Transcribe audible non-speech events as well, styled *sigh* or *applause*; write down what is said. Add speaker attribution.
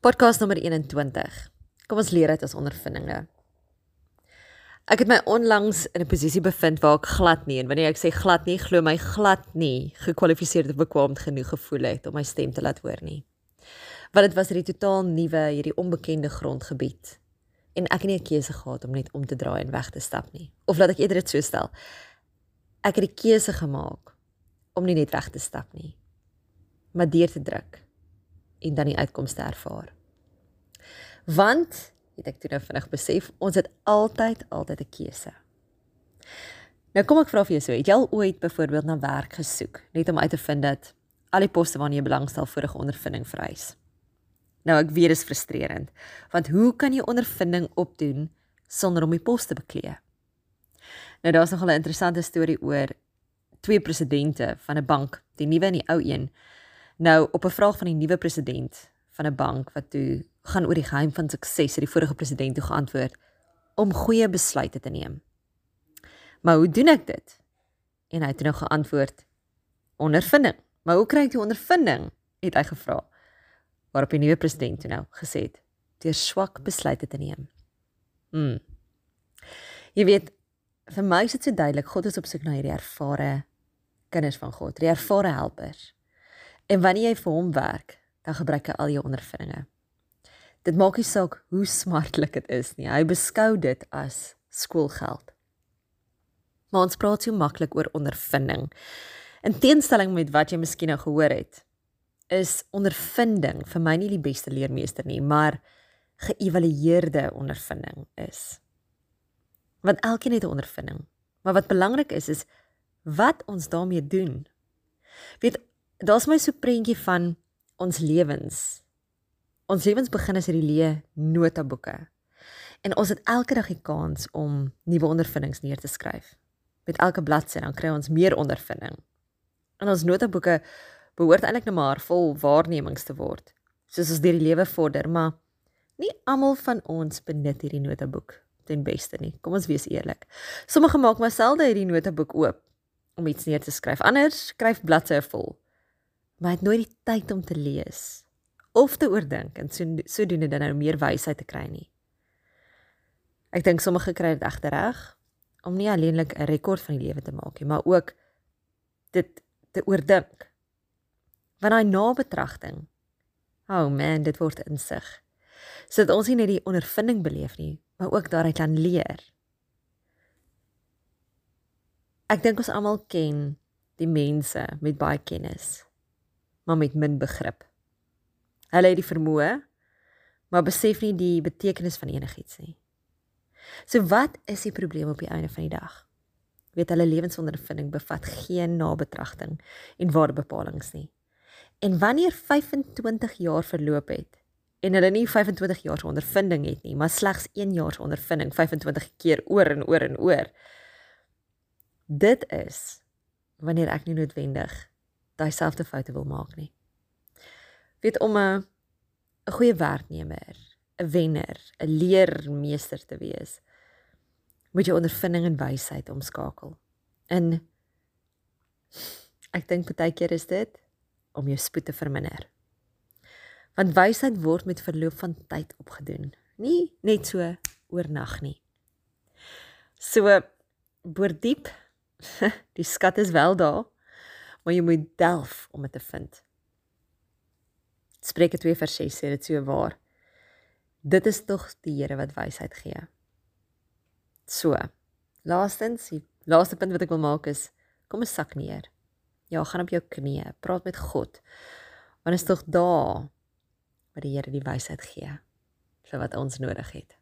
Speaker 1: Podcast nommer 21. Kom ons leer uit ons ondervindinge. Ek het my onlangs in 'n posisie bevind waar ek glad nie en wanneer ek sê glad nie, glo my glad nie gekwalifiseerd of bekwam genoeg gevoel het om my stem te laat hoor nie. Want dit was hierdie totaal nuwe, hierdie onbekende grondgebied en ek het nie 'n keuse gehad om net om te draai en weg te stap nie. Of laat ek eerder dit so stel. Ek het die keuse gemaak om nie net weg te stap nie, maar deur te druk en dan die uitkomste ervaar. Want het ek toe nou vinnig besef, ons het altyd altyd 'n keuse. Nou kom ek vra vir jou so, het jy al ooit byvoorbeeld na werk gesoek net om uit te vind dat al die poste waarna jy belangstel vorige ondervinding vereis? Nou ek weet dit is frustrerend, want hoe kan jy ondervinding opdoen sonder om die pos te beklee? Nou daar's nog 'n interessante storie oor twee presidente van 'n bank, die nuwe en die ou een Nou op 'n vraag van die nuwe president van 'n bank wat toe gaan oor die geheim van sukses het die vorige president toe geantwoord om goeie besluite te neem. Maar hoe doen ek dit? En hy het nou geantwoord ondervinding. Maar hoe kry ek die ondervinding? het hy gevra. Waarop die nuwe president toe nou gesê het deur swak besluite te neem. Mm. Jy weet, vir my is dit so duidelik God is op soek na hierdie ervare kinders van God, die ervare helpers. En wanneer jy vir hom werk, dan gebruik hy al jou ondervindinge. Dit maak nie saak hoe smartlik dit is nie. Hy beskou dit as skoolgeld. Maar ons praat so maklik oor ondervinding. In teenstelling met wat jy miskien nou gehoor het, is ondervinding vir my nie die beste leermeester nie, maar geëvalueerde ondervinding is. Want elkeen het 'n ondervinding. Maar wat belangrik is is wat ons daarmee doen. Weet daar's my so prentjie van ons lewens. Ons lewens begin as hierdie leë notaboeke. En ons het elke dag die kans om nuwe ondervindings neer te skryf. Met elke bladsy dan kry ons meer ondervinding. En ons notaboeke behoort eintlik net maar vol waarnemings te word, soos ons deur die lewe vorder, maar nie almal van ons benut hierdie notaboek ten beste nie. Kom ons wees eerlik. Sommige maak maar selde hierdie notaboek oop om iets neer te skryf. Anders skryf bladsye vol maar het nooit die tyd om te lees of te oordink en so sodoende dan nou meer wysheid te kry nie. Ek dink sommige kry dit egter reg om nie alleenlik 'n rekord van die lewe te maak nie, maar ook dit te oordink. Want daai nabetragting, oh man, dit word insig. Sodat ons nie net die ondervinding beleef nie, maar ook daaruit kan leer. Ek dink ons almal ken die mense met baie kennis maar met min begrip. Hulle het die vermoë, maar besef nie die betekenis van enigiets nie. So wat is die probleem op die einde van die dag? Weet hulle lewensondervinding bevat geen nabetragting en waardebepalings nie. En wanneer 25 jaar verloop het en hulle nie 25 jaar se ondervinding het nie, maar slegs 1 jaar se ondervinding 25 keer oor en oor en oor. Dit is wanneer ek nie noodwendig daai selfde foute wil maak nie. Weet om 'n 'n goeie werknemer, 'n wenner, 'n leermeester te wees, moet jy ondervinding en wysheid omskakel. In ek dink baie keer is dit om jou spoed te verminder. Want wysheid word met verloop van tyd opgedoen, nie net so oornag nie. So boor diep. *laughs* Die skat is wel daar maar jy moet delf om dit te vind. Spreuke 2 vers 6 sê dit so waar. Dit is tog die Here wat wysheid gee. So. Laastens, die laaste punt wat ek wil maak is kom 'n sak neer. Ja, gaan op jou knieë, praat met God. Want is tog daar waar die Here die wysheid gee vir wat ons nodig het.